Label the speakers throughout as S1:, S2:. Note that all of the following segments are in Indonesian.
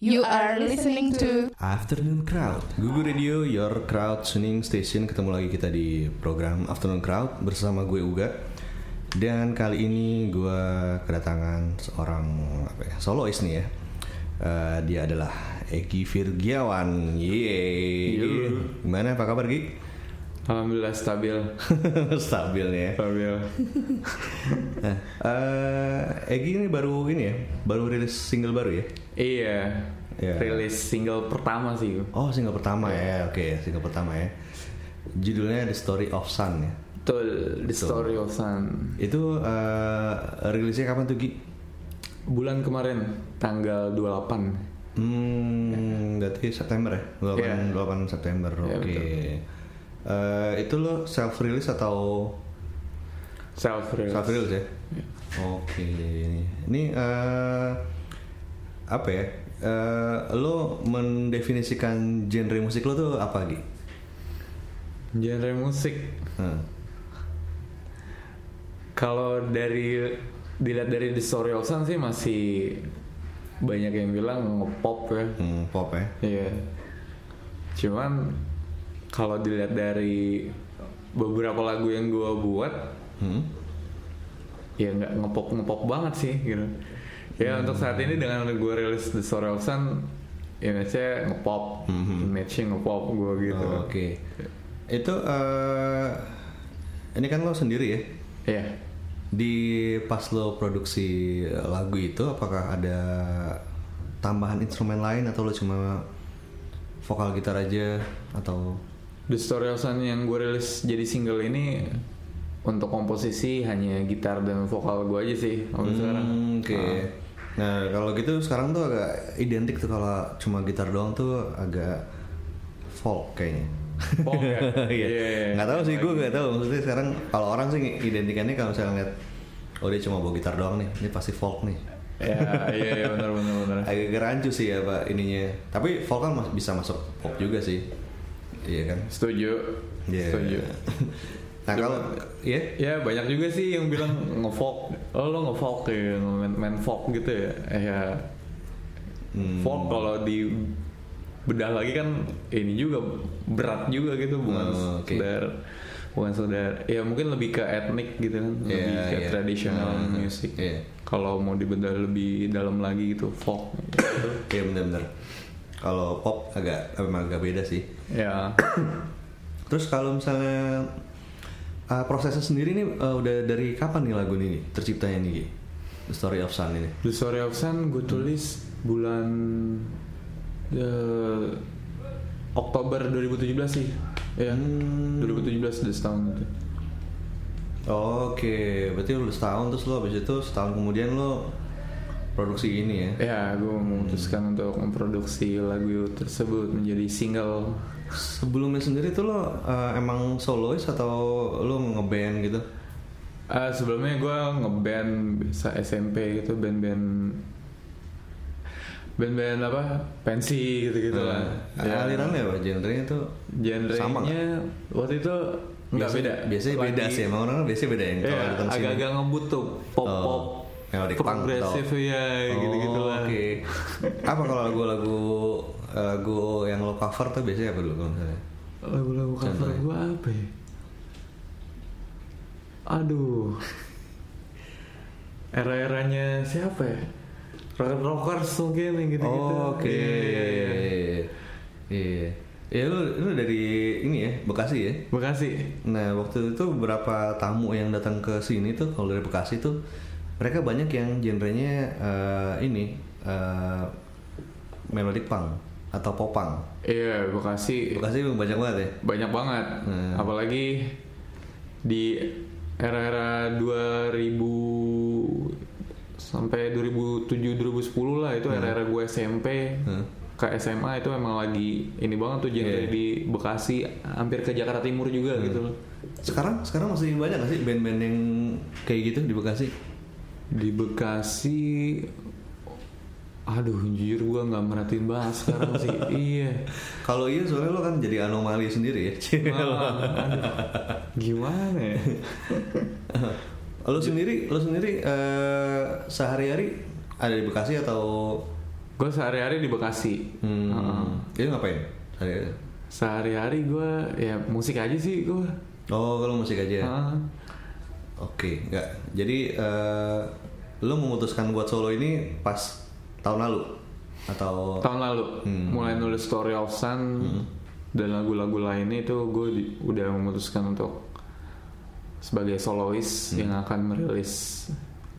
S1: You are listening to
S2: Afternoon Crowd. Gugu Radio, your crowd tuning station. Ketemu lagi kita di program Afternoon Crowd Bersama gue Uga. Dan kali ini gue kedatangan seorang apa ya, solois nih ya. Eh, Dia adalah Egi Virgiawan. Yeay. Gimana? Apa kabar Gi?
S3: Alhamdulillah stabil.
S2: Stabil nih ya.
S3: Stabil.
S2: Nah, eh, Egi ini baru ini ya Baru rilis single baru ya
S3: iya.
S2: Iya.
S3: Rilis single pertama sih.
S2: Oh single pertama ya Oke single pertama ya Judulnya The Story of Sun ya
S3: Betul, The Story of Sun.
S2: Itu eh, rilisnya kapan tuh Gi?
S3: Bulan kemarin tanggal 28.
S2: Hmm, berarti September ya? 8,
S3: Iya.
S2: 8 September, oke.
S3: Iya, betul.
S2: Eh, itu lo self release atau
S3: Self release.
S2: self release ya? Oke, ini, ini eh, apa ya? Eh, lo mendefinisikan genre musik lo tuh apa Gi?
S3: Genre musik.
S2: Hmm.
S3: Kalau dari dilihat dari The Story of Sun sih masih banyak yang bilang ngepop ya.
S2: Hmm, pop ya?
S3: Iya. Cuman kalau dilihat dari beberapa lagu yang gua buat
S2: Hmm?
S3: ya nggak ngepop ngepop banget sih gitu ya untuk saat ini dengan gue rilis The Story of Sun image-nya ngepop image-nya ngepop gue gitu
S2: Oh, Oke. Itu eh, ini kan lo sendiri ya?
S3: Iya.
S2: Di pas lo produksi lagu itu apakah ada tambahan instrumen lain atau lo cuma vokal gitar aja atau
S3: The Story of Sun yang gue rilis jadi single ini untuk komposisi hanya gitar dan vokal gue aja sih sampai sekarang
S2: Hmm, Oke. Nah, kalau gitu sekarang tuh agak identik tuh kalau cuma gitar doang tuh agak folk kayaknya.
S3: Folk ya?
S2: Iya.
S3: Iya, iya.
S2: Nggak tahu sih gue nggak tahu. Maksudnya sekarang kalau orang sih identikannya kalau misalnya ngeliat oh dia cuma bawa gitar doang nih, ini pasti folk nih.
S3: ya iya iya benar benar benar
S2: Agak rancu sih ya pak ininya. Tapi folk kan bisa masuk pop juga sih. Iya kan?
S3: setuju
S2: Iya.
S3: setuju
S2: Nah kalau ya
S3: Ya banyak juga sih yang bilang ngefolk Oh lo ngefolk ya main, main folk gitu ya Eh ya
S2: Hmm.
S3: Folk kalau di bedah lagi kan ini juga berat juga gitu bukan
S2: Oh, oke.
S3: sekedar bukan sekedar ya mungkin lebih ke etnik gitu kan lebih
S2: Iya,
S3: ke
S2: iya.
S3: tradisional
S2: Hmm,
S3: music
S2: iya.
S3: kalau mau dibedah lebih dalam lagi gitu folk gitu.
S2: Iya benar-benar. Kalau pop agak memang agak beda sih.
S3: ya
S2: Terus kalau misalnya uh, prosesnya sendiri nih uh, udah dari kapan nih lagu ini terciptanya nih? The Story of Sun ini?
S3: The Story of Sun gue tulis bulan eh, Oktober 2017 sih ya
S2: Hmm.
S3: 2017 udah setahun gitu
S2: Oke, berarti lu udah setahun terus lo habis itu setahun kemudian lo produksi ini ya?
S3: ya gue memutuskan untuk memproduksi lagu tersebut menjadi single
S2: Sebelumnya sendiri tuh lo uh, emang solois atau lo ngeband gitu?
S3: Ah, sebelumnya gue ngeband bisa SMP gitu band-band band-band apa? Pensi gitu-gitu lah.
S2: Nah, alirannya apa? Genrenya tuh sama
S3: genrenya waktu itu nggak beda.
S2: Biasanya beda
S3: Lagi-
S2: sih, emang orang biasanya beda yang kalau
S3: Iya, agak-agak ngebut tuh pop pop
S2: Oh,
S3: progresif ya gitu gitu lah.
S2: Oke. apa kalau lagu-lagu lagu yang lo cover tuh biasanya apa dulu kalau misalnya?
S3: lagu-lagu cover gue apa ya? Aduh. Era-eranya siapa ya? Rock rockers mungkin yang gitu gitu
S2: Oh, Oke. Iya. Ya lu lu dari ini ya Bekasi ya.
S3: Bekasi.
S2: Nah waktu itu berapa tamu yang datang ke sini tuh kalau dari Bekasi tuh mereka banyak yang genrenya eh, ini eh, melodic punk atau popang.
S3: iya Bekasi
S2: Bekasi banyak banget ya.
S3: banyak banget
S2: Hmm.
S3: apalagi di era-era 2000 sampai 2007 2010 lah itu era-era gue SMP
S2: Hmm.
S3: ke SMA itu emang lagi ini banget tuh genre
S2: Iya.
S3: di Bekasi hampir ke Jakarta Timur juga
S2: Hmm.
S3: gitu loh
S2: Sekarang sekarang masih banyak gak sih band-band yang kayak gitu di Bekasi?
S3: di Bekasi aduh jujur gue nggak merhatiin banget sekarang sih iya
S2: Kalau iya soalnya lo kan jadi anomali sendiri ya.
S3: Ah, aduh. gimana ya
S2: lo sendiri lo sendiri eh, sehari-hari ada di Bekasi atau
S3: gue sehari-hari di Bekasi
S2: Hmm.
S3: Heeh.
S2: Itu ngapain? Hari-
S3: sehari-hari gue ya musik aja sih gue
S2: Oh, kalau musik aja.
S3: Heeh.
S2: Oke, enggak. Jadi eh lo memutuskan buat solo ini pas tahun lalu atau
S3: tahun lalu
S2: Hmm.
S3: mulai nulis Story of Sun dan lagu-lagu lainnya itu gue di- udah memutuskan untuk sebagai solois
S2: Hmm.
S3: yang akan merilis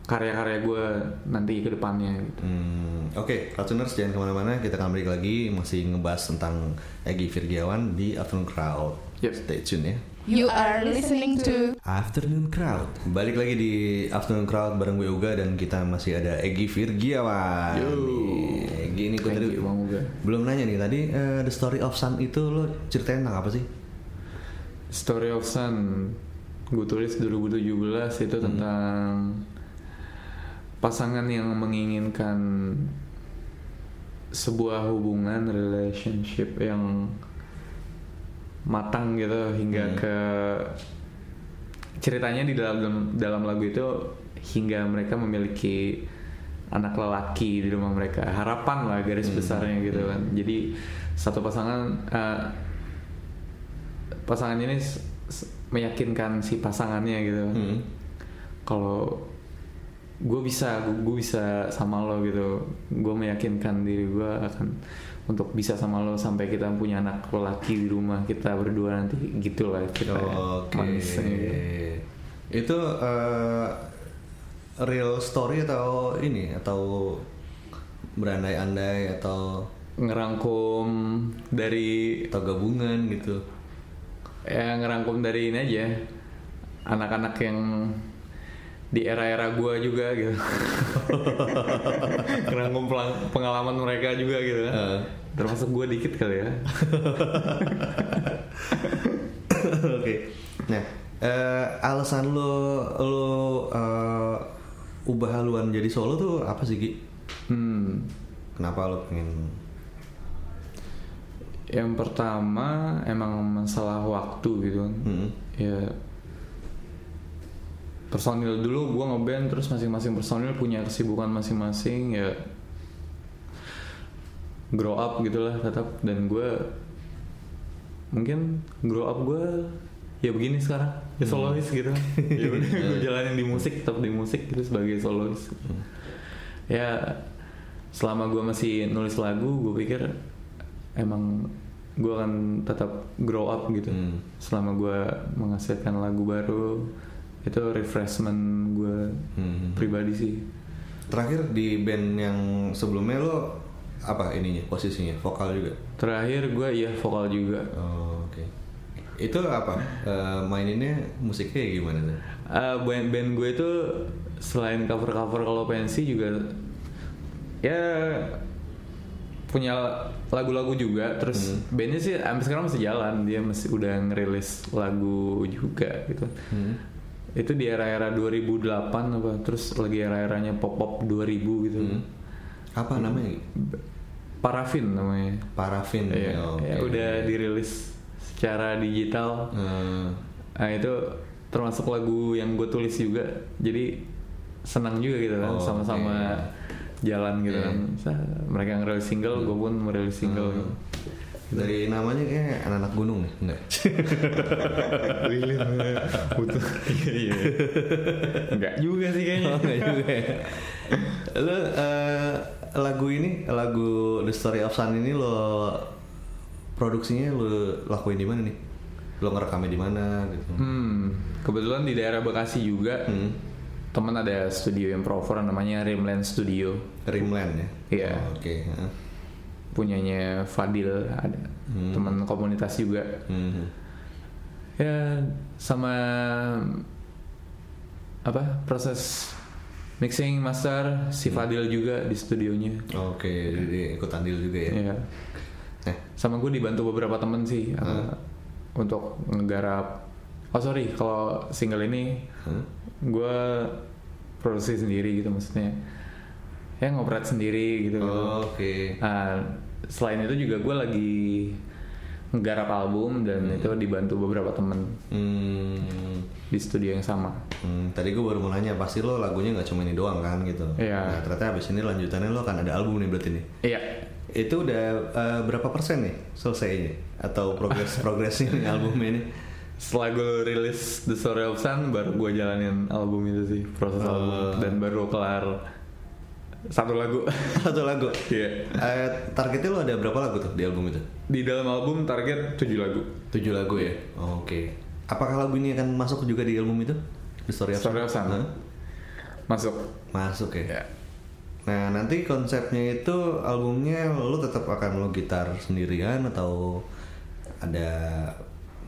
S3: karya-karya gue nanti ke depannya gitu.
S2: Hmm, Oke, Cartooners jangan ke mana-mana. Kita akan balik lagi masih ngebahas tentang Egi Virgiawan di Afternoon Crowd.
S3: Yep.
S2: Stay tune ya.
S1: You are listening to
S2: Afternoon Crowd. Balik lagi di Afternoon Crowd bareng gue Uga dan kita masih ada Egi Virgiawan.
S3: Yo.
S2: Egi ini gue tadi
S3: you, Bang Uga.
S2: belum nanya nih tadi eh, The Story of Sun itu lo ceritain tentang apa sih?
S3: Story of Sun gue tulis 2017 itu tentang pasangan yang menginginkan sebuah hubungan relationship yang matang gitu hingga
S2: Hmm.
S3: ke ceritanya di dalam dalam lagu itu hingga mereka memiliki anak lelaki di rumah mereka. Harapan lah garis besarnya gitu kan. Jadi satu pasangan eh, pasangan ini meyakinkan si pasangannya gitu
S2: Hmm.
S3: kalau gue bisa gue bisa sama lo gitu. Gue meyakinkan diri gue akan untuk bisa sama lo sampai kita punya anak lelaki di rumah kita berdua nanti gitulah kita
S2: Oke.
S3: manisnya gitu.
S2: Itu eh, real story atau ini atau berandai-andai atau
S3: ngerangkum dari
S2: atau gabungan gitu.
S3: ya ngerangkum dari ini aja anak-anak yang di era-era gua juga gitu pelang- pengalaman mereka juga gitu
S2: Heeh.
S3: termasuk gua dikit kali ya
S2: Oke. Nah, eh, alasan lo lo eh, ubah haluan jadi solo tuh apa sih Ki?
S3: hmm
S2: Kenapa lo pengen?
S3: yang pertama emang masalah waktu gitu kan
S2: Hmm.
S3: ya personil dulu gua ngeband terus masing-masing personil punya kesibukan masing-masing ya grow up gitulah tetap. Dan gua mungkin grow up gua ya begini sekarang ya solois gitu. Ya udah gue jalanin di musik tetap di musik gitu sebagai solois. Ya selama gua masih nulis lagu gue pikir emang gue akan tetap grow up gitu.
S2: Hmm.
S3: selama gue menghasilkan lagu baru itu refreshment gue
S2: Hmm.
S3: pribadi sih
S2: Terakhir di band yang sebelumnya lo apa ininya posisinya vokal juga?
S3: terakhir gue ya vokal juga
S2: Oh, Oke. Itu apa? Eh, maininnya musiknya gimana tuh?
S3: Eh, band-band gue itu selain cover-cover kalau pensi juga ya punya lagu-lagu juga terus bandnya sih sampai sekarang masih jalan dia masih udah ngerilis lagu juga gitu
S2: Hmm.
S3: Itu di era-era 2008 apa terus lagi era-eranya pop-pop 2000 gitu
S2: Hmm. Apa namanya?
S3: Parafin namanya
S2: Parafin.
S3: ya,
S2: Oh,
S3: ya
S2: oke.
S3: udah dirilis secara digital
S2: Eh,
S3: Nah itu termasuk lagu yang gue tulis juga, jadi senang juga gitu kan,
S2: Oh,
S3: sama-sama jalan gitu
S2: Iya.
S3: kan. Sa- Mereka ngerilis single, gue pun merilis single.
S2: Hmm.
S3: gitu.
S2: Dari namanya kayak anak-anak gunung nih, enggak?
S3: Lilin, butuh. Iya, iya. Enggak juga sih kayaknya.
S2: Oh, enggak juga ya. Lo eh, lagu ini, lagu The Story of Sun ini lo produksinya lo lakuin di mana nih? Lo ngerekamnya di mana gitu?
S3: Hmm, kebetulan di daerah Bekasi juga,
S2: Hmm.
S3: teman ada studio improver namanya Rimland Studio,
S2: Rimland ya?
S3: Iya.
S2: Oh, Oke. heeh.
S3: Punyanya Fadil ada
S2: Hmm.
S3: teman komunitas juga.
S2: Hmm.
S3: ya sama apa proses mixing master si Fadil juga di studionya
S2: Oke, jadi ikut andil juga ya.
S3: ya
S2: Eh,
S3: sama gue dibantu beberapa temen sih apa, untuk ngegarap oh sorry kalau single ini
S2: hmm?
S3: gue produksi sendiri gitu maksudnya ya ngoperat sendiri gitu.
S2: Oh, Oke.
S3: Nah, selain itu juga gue lagi nggarap album dan itu dibantu beberapa temen
S2: Hmm,
S3: di studio yang sama.
S2: hmm, tadi gue baru mau nanya pasti lo lagunya nggak cuma ini doang kan gitu.
S3: Iya.
S2: Nah, ternyata abis ini lanjutannya lo akan ada album nih berarti nih.
S3: Iya.
S2: Itu udah eh, berapa persen nih selesainya atau progres progresnya nih albumnya ini?
S3: Setelah gue rilis The Story of Sun baru gue jalanin album itu sih proses
S2: Oh.
S3: album dan baru kelar satu lagu.
S2: Satu lagu.
S3: Iya.
S2: Eh, targetnya lo ada berapa lagu tuh di album itu?
S3: Di dalam album target 7 lagu.
S2: Tujuh lagu ya. Oke. Apakah lagu ini akan masuk juga di album itu? The Story of
S3: Story
S2: Sun?
S3: of Sun.
S2: Hah?
S3: Masuk.
S2: Masuk ya.
S3: Ya.
S2: Nah nanti konsepnya itu albumnya lo tetap akan lo gitar sendirian atau ada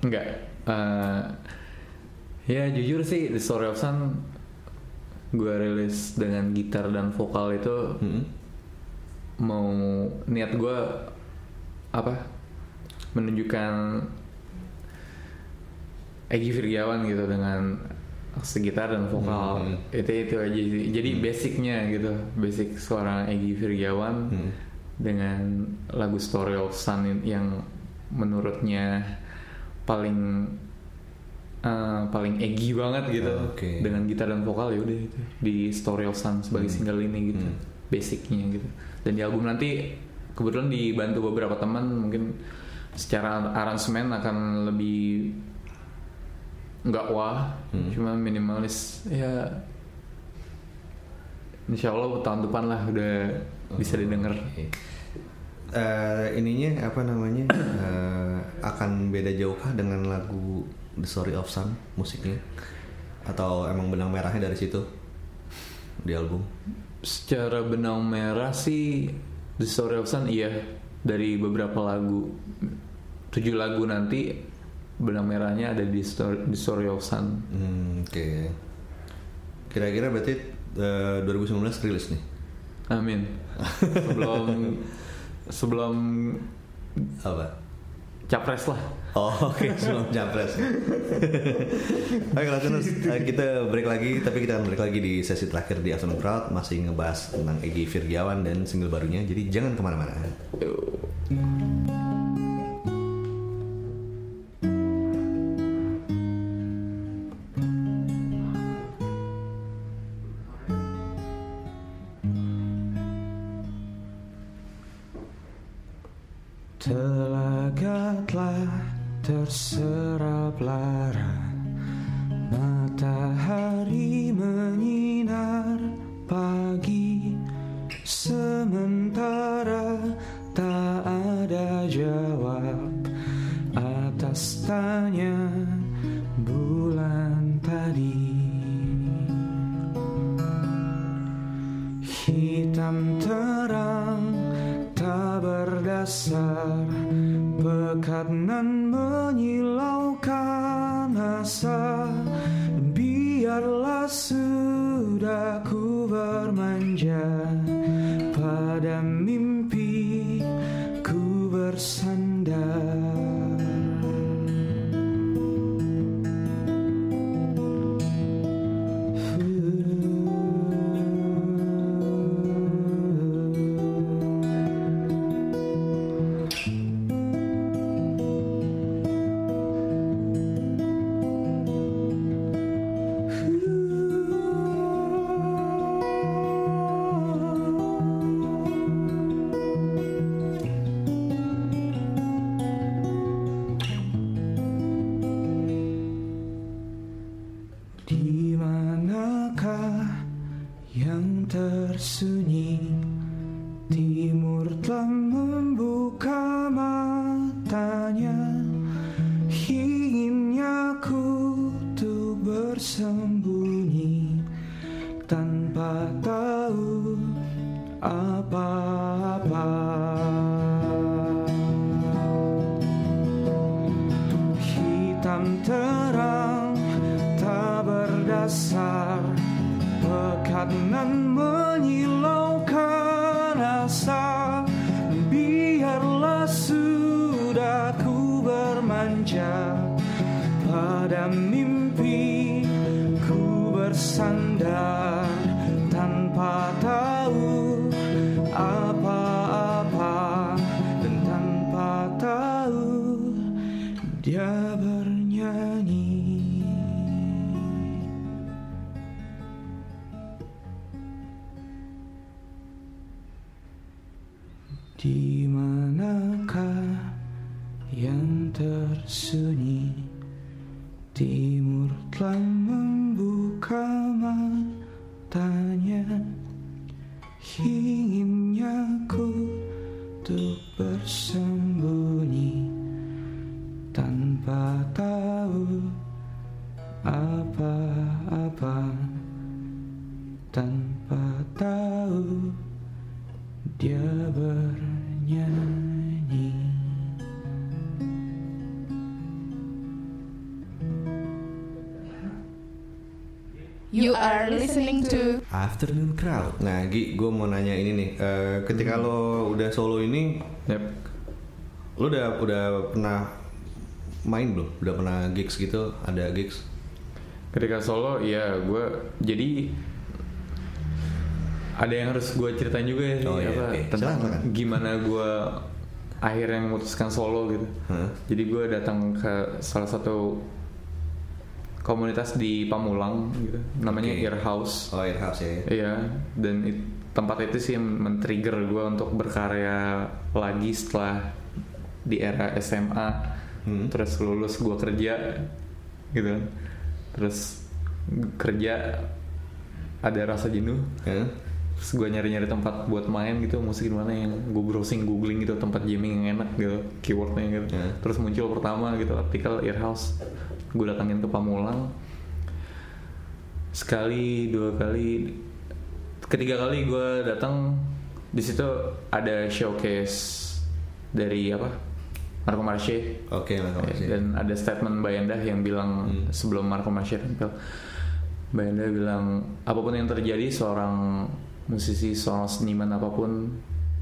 S3: Enggak. Eh, ya jujur sih The Story of Sun gue rilis dengan gitar dan vokal itu
S2: Hmm?
S3: mau niat gue apa menunjukkan Egi Firgiawan gitu dengan segitar dan vokal
S2: Hmm.
S3: itu itu aja sih jadi basicnya gitu basic suara Egi Firgiawan
S2: Hmm.
S3: dengan lagu Story of Sun yang menurutnya paling eh, paling Egi banget gitu
S2: Oke.
S3: dengan gitar dan vokal ya udah itu di Story of Sun sebagai single ini gitu
S2: Hmm.
S3: basicnya gitu dan di album nanti kebetulan dibantu beberapa teman mungkin secara aransemen akan lebih nggak wah
S2: Hmm.
S3: cuma minimalis ya Insya Allah tahun depan lah udah bisa didengar
S2: Oke. Eh, ininya apa namanya eh, akan beda jauhkah dengan lagu The Story of Sun musiknya atau emang benang merahnya dari situ di album?
S3: secara benang merah sih The Story of Sun iya dari beberapa lagu tujuh lagu nanti benang merahnya ada di Story, The Story of Sun
S2: Hmm, Oke. Kira-kira berarti eh, 2019 rilis nih.
S3: amin sebelum sebelum
S2: Apa?
S3: Capres lah
S2: Oh, oke sebelum capres. Oke, listeners, eh, kita break lagi, tapi kita akan break lagi di sesi terakhir di Afternoon Crowd masih ngebahas tentang Egi Firgiawan dan single barunya. Jadi jangan ke
S3: mana-mana. Telah terserap lara Bukan terang tak berdasar
S4: Pekananmu dia bernyanyi
S1: You are listening to
S2: Afternoon Crowd. Nah, Gi, gue mau nanya ini nih. Eh, ketika lo udah solo ini,
S3: Yep.
S2: lo udah udah pernah main belum? Udah pernah gigs gitu? Ada gigs?
S3: Ketika solo, ya gue jadi ada yang harus gue ceritain juga ya
S2: Oh, iya,
S3: apa
S2: oke.
S3: tentang
S2: silakan.
S3: gimana gue akhirnya memutuskan solo gitu.
S2: Hah?
S3: Jadi gue datang ke salah satu komunitas di Pamulang gitu, namanya
S2: Oke.
S3: Ear House.
S2: Oh, Airhouse ya.
S3: Iya, dan it- tempat itu sih yang men-trigger gue untuk berkarya lagi setelah di era SMA.
S2: Hmm.
S3: Terus lulus gue kerja, gitu kan. Terus kerja ada rasa jenuh.
S2: Hah?
S3: Terus gue nyari-nyari tempat buat main gitu, musik di mana yang gue browsing, googling gitu tempat jamming yang enak gitu, keywordnya gitu.
S2: Ya.
S3: Terus muncul pertama gitu artikel Earhouse, gue datangin ke Pamulang. Sekali, dua kali, ketiga kali gue datang di situ ada showcase dari apa? Marco Marche
S2: Oke, lah
S3: Ya, dan ada statement Mbak Endah yang bilang
S2: Hmm.
S3: sebelum Marco Masih tampil Mbak Endah bilang apa pun yang terjadi seorang musisi seorang seniman apa pun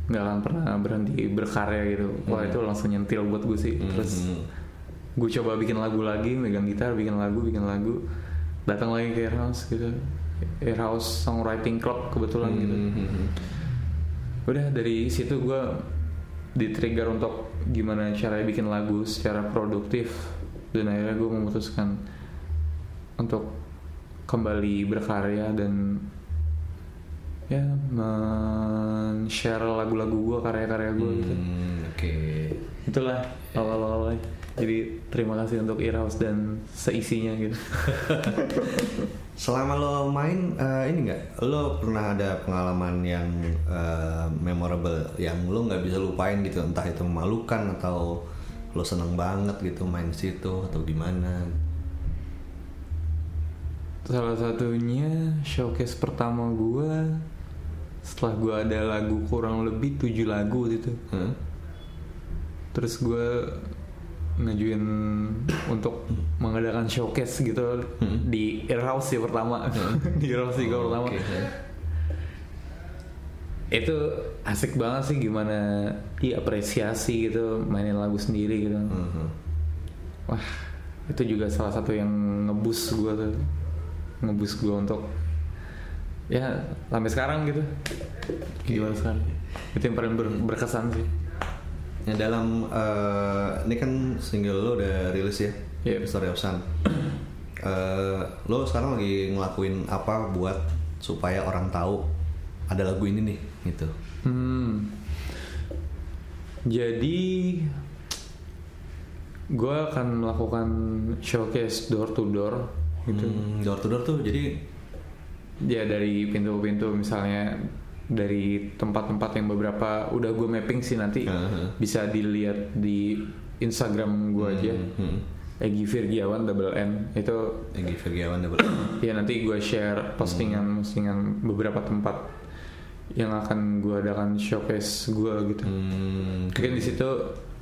S3: nggak akan pernah berhenti berkarya gitu wah
S2: Hmm.
S3: itu langsung nyentil buat gue sih terus
S2: Hmm.
S3: gue coba bikin lagu lagi megang gitar bikin lagu bikin lagu datang lagi ke Airhouse gitu Airhouse Songwriting Club kebetulan gitu
S2: Hmm.
S3: udah dari situ gue di trigger untuk gimana caranya bikin lagu secara produktif dan akhirnya gue memutuskan untuk kembali berkarya dan ya men-share lagu-lagu gue karya-karya gue gitu.
S2: Hmm, Oke.
S3: itulah awal-awalnya jadi terima kasih untuk Earhouse dan seisinya gitu.
S2: Selama lo main eh, ini nggak, lo pernah ada pengalaman yang eh, memorable yang lo nggak bisa lupain gitu, entah itu memalukan atau lo seneng banget gitu main situ atau gimana?
S3: Salah satunya showcase pertama gue setelah gue ada lagu kurang lebih tujuh lagu gitu.
S2: Hah?
S3: Terus gue ngajuin untuk mengadakan showcase gitu
S2: Hmm.
S3: di Earhouse sih pertama di Earhouse sih
S2: Oh,
S3: pertama
S2: oke.
S3: itu asik banget sih gimana diapresiasi gitu mainin lagu sendiri gitu
S2: Mhm.
S3: wah itu juga salah satu yang ngebus gue tuh ngebus gue untuk ya sampai sekarang gitu gimana sekarang itu yang paling ber- berkesan sih
S2: Nah dalam eh, ini kan single lo udah rilis ya,
S3: Iya.
S2: Story of Sun. Eh, lo sekarang lagi ngelakuin apa buat supaya orang tahu ada lagu ini nih gitu.
S3: Hmm. Jadi gue akan melakukan showcase door to door gitu.
S2: Hmm, door to door tuh jadi
S3: Ya dari pintu-pintu misalnya dari tempat-tempat yang beberapa udah gue mapping sih nanti
S2: Uh-huh.
S3: bisa dilihat di Instagram gue aja.
S2: hmm,
S3: Egi Virgiawan double N itu
S2: Egi Virgiawan double.
S3: ya nanti gue share postingan postingan beberapa tempat yang akan gue adakan showcase gue gitu.
S2: Hmm,
S3: Mungkin di situ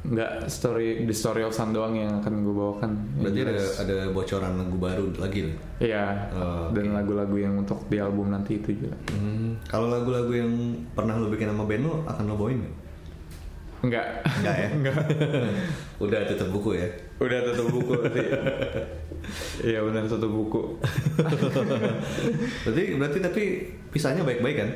S3: nggak story the story of Sun doang yang akan gue bawakan.
S2: berarti ada ada bocoran lagu baru lagi nih.
S3: Iya.
S2: Oh,
S3: Dan lagu-lagu yang untuk di album nanti itu juga.
S2: Hmm, kalau lagu-lagu yang pernah lo bikin sama band lo akan lo bawain nggak?
S3: Enggak.
S2: Enggak ya?
S3: Enggak.
S2: Udah tutup buku ya.
S3: Udah tutup buku sih. Iya benar tutup buku.
S2: Berarti berarti tapi pisahnya baik-baik kan?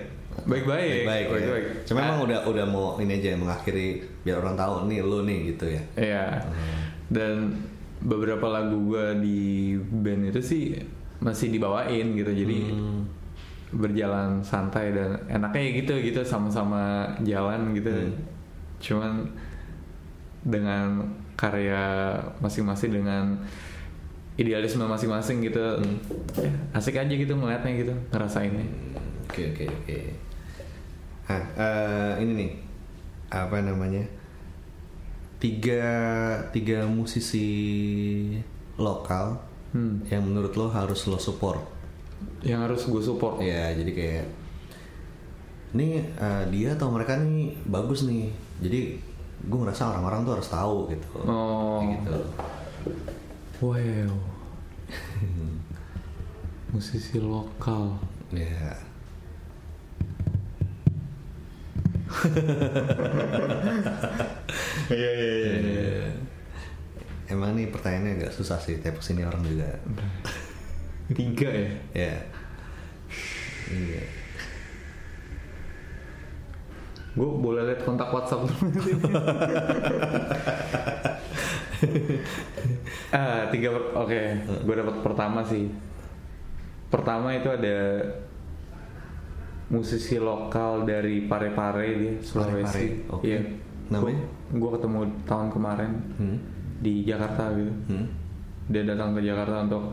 S3: Baik-baik.
S2: baik ya.
S3: Baik-baik.
S2: Cuma
S3: Ah,
S2: emang udah udah mau ini aja mengakhiri biar orang tahu nih lu nih gitu ya.
S3: Iya. Dan beberapa lagu gue di band itu sih masih dibawain gitu. Jadi
S2: Hmm.
S3: berjalan santai dan enaknya ya gitu gitu sama-sama jalan gitu.
S2: Hmm.
S3: Cuman dengan karya masing-masing dengan idealisme masing-masing gitu
S2: Hmm.
S3: Asik aja gitu ngeliatnya gitu ngerasainnya
S2: Oke oke oke. Ah eh, ini nih apa namanya tiga tiga musisi lokal
S3: Hmm.
S2: yang menurut lo harus lo support.
S3: yang harus gue support
S2: Ya jadi kayak ini eh, dia atau mereka nih bagus nih. Jadi gue ngerasa orang-orang tuh harus tahu gitu.
S3: Oh.
S2: Kayak gitu.
S3: wow musisi lokal
S2: Ya.
S3: iya iya
S2: Eh, Emang nih pertanyaannya agak susah sih, tiap ke sini orang juga.
S3: tiga ya
S2: Ya. Iya.
S3: Gue boleh lihat kontak WhatsApp ah tiga oke gue dapat pertama sih pertama itu ada musisi lokal dari Parepare dia Sulawesi
S2: Parepare, oke.
S3: iya
S2: Namanya?
S3: gue ketemu tahun kemarin
S2: Hmm.
S3: di Jakarta gitu
S2: Hmm.
S3: dia datang ke Jakarta untuk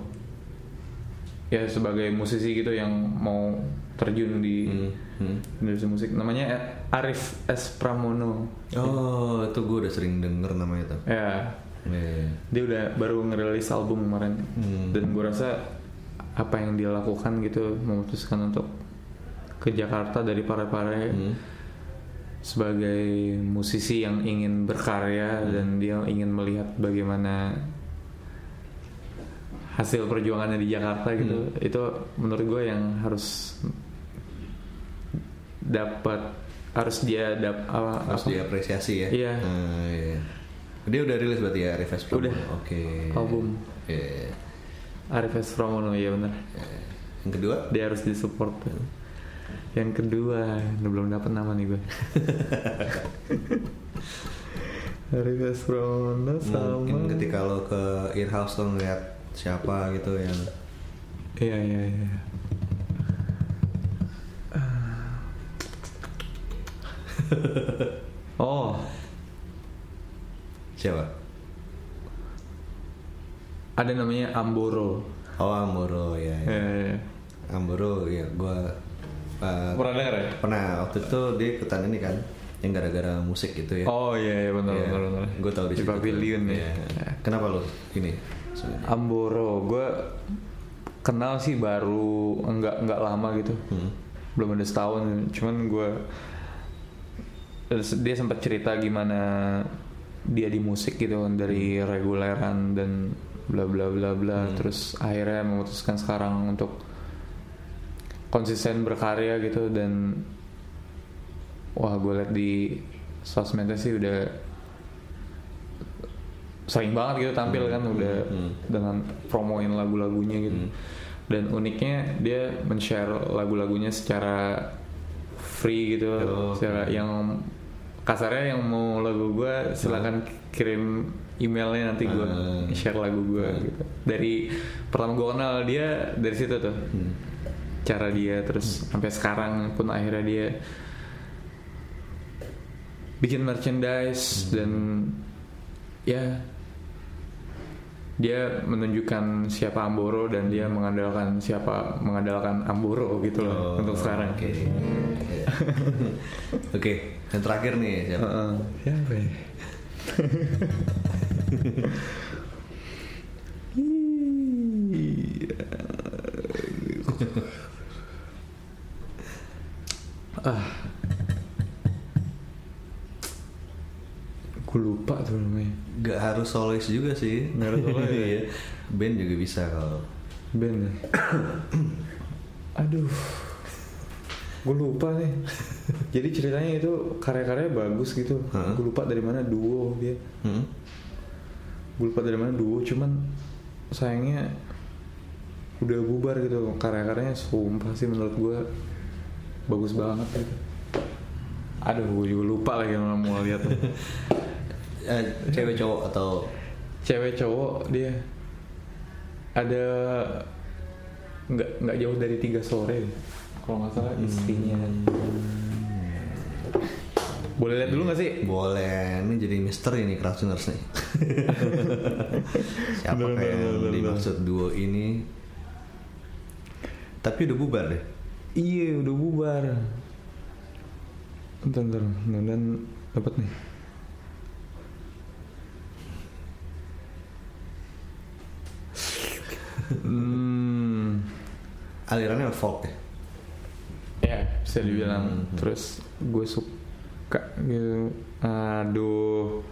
S3: ya sebagai musisi gitu yang mau terjun di
S2: Hmm. Hmm.
S3: industri musik namanya Arif S Pramono
S2: Oh, itu gue udah sering denger namanya tuh.
S3: ya
S2: Iya.
S3: dia udah baru ngerilis album kemarin
S2: Hmm.
S3: dan gue rasa apa yang dia lakukan gitu memutuskan untuk ke Jakarta dari Parepare
S2: Hmm.
S3: sebagai musisi yang ingin berkarya dan dia ingin melihat bagaimana hasil perjuangannya di Jakarta gitu itu menurut gue yang harus dapat harus dia dap apa,
S2: Harus
S3: apa?
S2: diapresiasi ya.
S3: Iya.
S2: Ah, iya. Dia udah rilis berarti ya Reves Promo?
S3: Udah.
S2: Oke.
S3: Album.
S2: Iya.
S3: Arif S. Pramono ya benar
S2: Yang kedua?
S3: dia harus disupport yang kedua belum dapat nama nih gue Arif S. Pramono sama
S2: Mungkin ketika lo ke Earhouse lo ngeliat siapa gitu yang
S3: iya iya iya oh
S2: siapa?
S3: ada namanya Amboro
S2: Oh Amboro ya. ya.
S3: ya, ya.
S2: Amboro ya gue uh,
S3: pernah dengar ya
S2: pernah waktu itu dia ikutan ini kan yang gara-gara musik gitu ya.
S3: oh iya iya benar
S2: Iya.
S3: benar benar
S2: Gue tahu di,
S3: di pavilion ya
S2: Iya. Kenapa lo ini? sebenarnya?
S3: Amboro gue kenal sih baru enggak enggak lama gitu
S2: Hmm.
S3: belum ada setahun cuman gue dia sempat cerita gimana dia di musik gitu kan, dari reguleran dan bla bla bla bla. Terus akhirnya memutuskan sekarang untuk konsisten berkarya gitu dan wah gue liat di sosmednya sih udah sering banget gitu tampil kan udah
S2: Hmm.
S3: dengan promoin lagu-lagunya gitu.
S2: Hmm.
S3: dan uniknya dia men-share lagu-lagunya secara free gitu
S2: Oh,
S3: secara yang kasarnya yang mau lagu gue silakan kirim emailnya nanti gue
S2: Ah.
S3: share lagu gue gitu. Dari pertama gue kenal dia dari situ tuh.
S2: Hmm.
S3: cara dia terus sampai sekarang pun akhirnya dia bikin merchandise dan ya dia menunjukkan siapa Amboro dan dia mengandalkan siapa mengandalkan Amboro gitu loh
S2: Oh,
S3: untuk sekarang.
S2: Oke. Iya. Oke, yang terakhir nih siapa?
S3: Heeh. siapa ya? ah gue lupa tuh namanya
S2: Gak harus solois juga sih.
S3: Nggak harus solois ya?
S2: Band juga bisa kalau.
S3: band ya aduh gue lupa nih jadi ceritanya itu karya-karyanya bagus gitu
S2: Hah?
S3: gue lupa dari mana duo dia
S2: Hmm?
S3: gue lupa dari mana duo cuman sayangnya udah bubar gitu karya-karyanya sumpah sih menurut gue bagus banget gitu aduh gue juga lupa lagi yang mau lihat
S2: Eh, cewek cowok atau
S3: cewek cowok dia ada nggak nggak jauh dari tiga sore kalau nggak salah istrinya Boleh lihat dulu gak sih?
S2: Boleh, ini jadi misteri nih Crowdtuners nih. Siapa
S3: Bener,
S2: kayak
S3: bener,
S2: yang dimaksud duo ini? Tapi udah bubar deh.
S3: Iya udah bubar. Bentar, bentar. Dan dapat nih. Hmm,
S2: Alirannya folk ya.
S3: ya bisa dibilang.
S2: Hmm.
S3: Terus gue suka gitu. Aduh.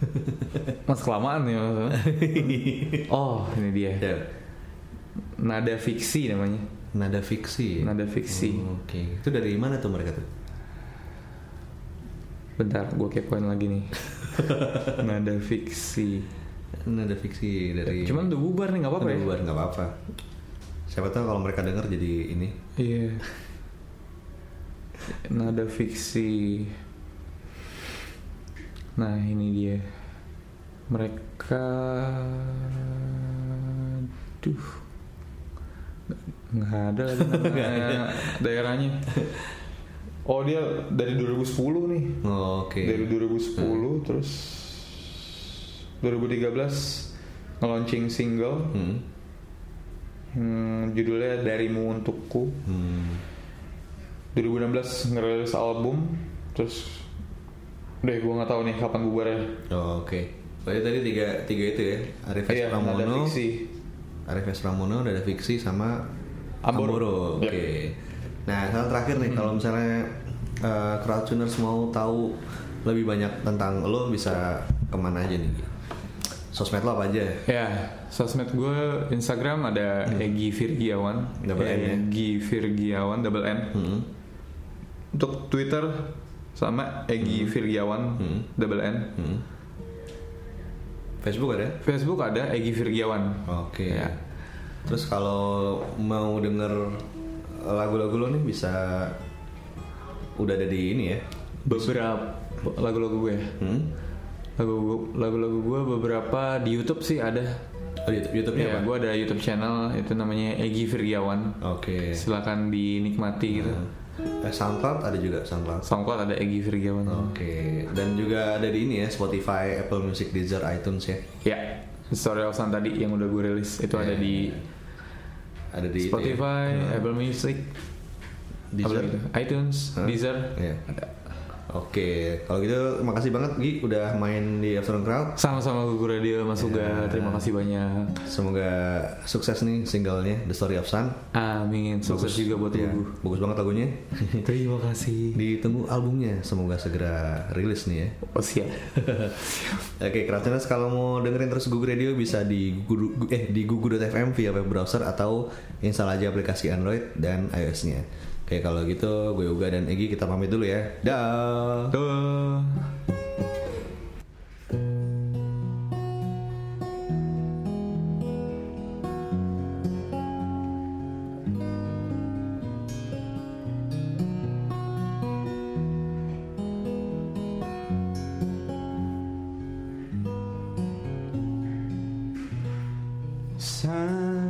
S3: Mas kelamaan ya Mas. Oh ini dia.
S2: Ya.
S3: Nada fiksi namanya.
S2: Nada fiksi.
S3: Nada fiksi.
S2: Oh, Oke, itu dari mana tuh mereka tuh?
S3: Bentar, gue kepoin lagi nih. Nada fiksi.
S2: Nada fiksi dari.
S3: Cuman udah bubar nih, nggak apa-apa
S2: Udah
S3: ya?
S2: bubar nggak apa-apa. Siapa tahu kalau mereka denger jadi ini.
S3: Iya. Nada fiksi. Nah ini dia. Mereka, duh, nggak ada lagi daerahnya. Oh dia dari 2010 nih.
S2: Oh, Oke.
S3: Dari 2010 terus 2013 nge-launching single
S2: Hmm.
S3: hmm, judulnya Darimu Untukku.
S2: Hmm.
S3: 2016 ngerilis album terus deh gue nggak tahu nih kapan bubarnya.
S2: Oh, Oke. Berarti tadi tiga tiga itu ya. Arif S.
S3: Iya, nada
S2: Pramono,
S3: fiksi.
S2: Arif S. Pramono, Nada Fiksi sama
S3: Amboro.
S2: Amboro. Oke.
S3: Yep.
S2: Nah, hal terakhir nih kalau misalnya uh, crowdtuners mau tahu lebih banyak tentang lo bisa ke mana aja nih? Sosmed lo apa aja?
S3: Ya, sosmed gue Instagram ada Egi Virgiawan,
S2: Double N ya?
S3: Egi Virgiawan double N.
S2: Hmm.
S3: Untuk Twitter sama Egi Virgiawan
S2: Hmm.
S3: double N.
S2: Hmm. Facebook ada?
S3: Facebook ada Egi Virgiawan.
S2: Oke.
S3: Ya.
S2: Terus kalau mau denger lagu-lagu lo nih bisa udah ada di ini ya?
S3: Beberapa lagu-lagu gue.
S2: Hmm?
S3: Lagu lagu-lagu gue beberapa di YouTube sih ada.
S2: Oh, YouTube, YouTube-nya
S3: Ya,
S2: apa?
S3: gue ada YouTube channel itu namanya Egi Virgiawan.
S2: Oke.
S3: Silakan dinikmati gitu.
S2: Eh, SoundCloud ada juga SoundCloud.
S3: SoundCloud ada Egi Virgiawan.
S2: Oke. Dan juga ada di ini ya Spotify, Apple Music, Deezer, iTunes ya.
S3: Ya, Story of Sun tadi yang udah gue rilis itu ada
S2: Ya.
S3: di
S2: Ada di itu ya.
S3: Spotify, Apple Music,
S2: Deezer.
S3: tuh? iTunes,
S2: Hah?
S3: Deezer. Ada.
S2: Oke, kalau gitu makasih banget Gi udah main di Afternoon Crowd.
S3: Sama-sama Gugu Radio Mas Uga, terima kasih banyak.
S2: Semoga sukses nih singlenya The Story of Sun.
S3: Amin, sukses juga buat
S2: Ya,
S3: Gugu.
S2: Bagus banget lagunya.
S3: Terima kasih.
S2: Ditunggu albumnya, semoga segera rilis nih ya.
S3: Oh siap.
S2: Oke, Crowdtuners kalau mau dengerin terus Google Radio bisa di Gugu, eh di gugu.fm via web browser atau install aja aplikasi Android dan iOS-nya. Oke, kalau gitu gue Uga dan Egi kita pamit dulu ya. Dah.
S3: Tuh.
S4: Sunday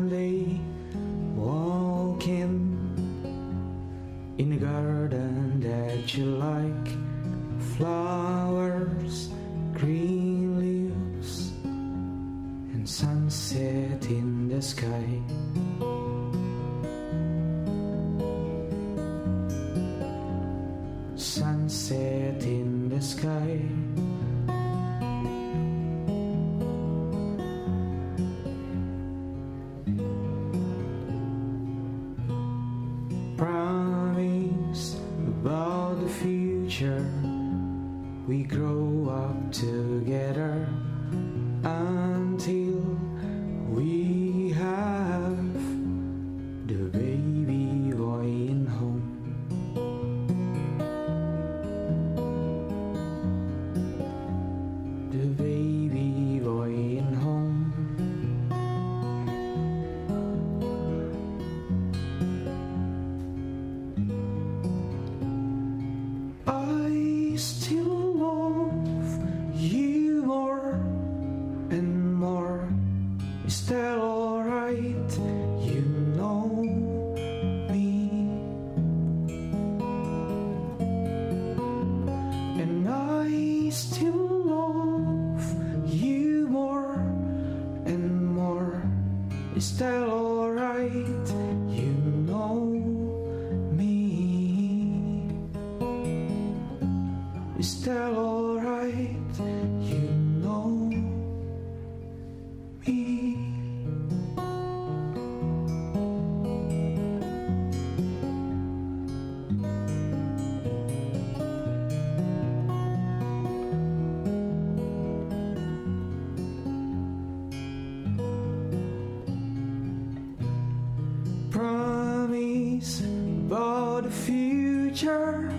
S4: the future.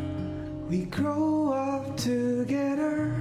S4: We grow up together.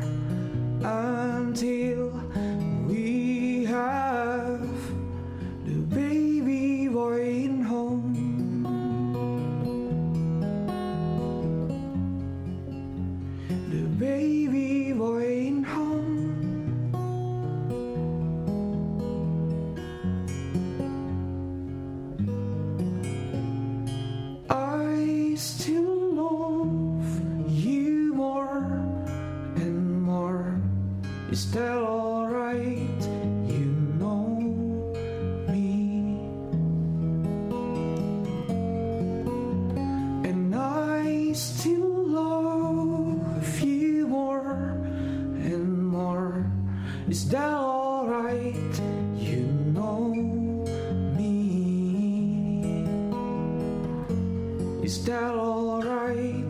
S4: is that alright?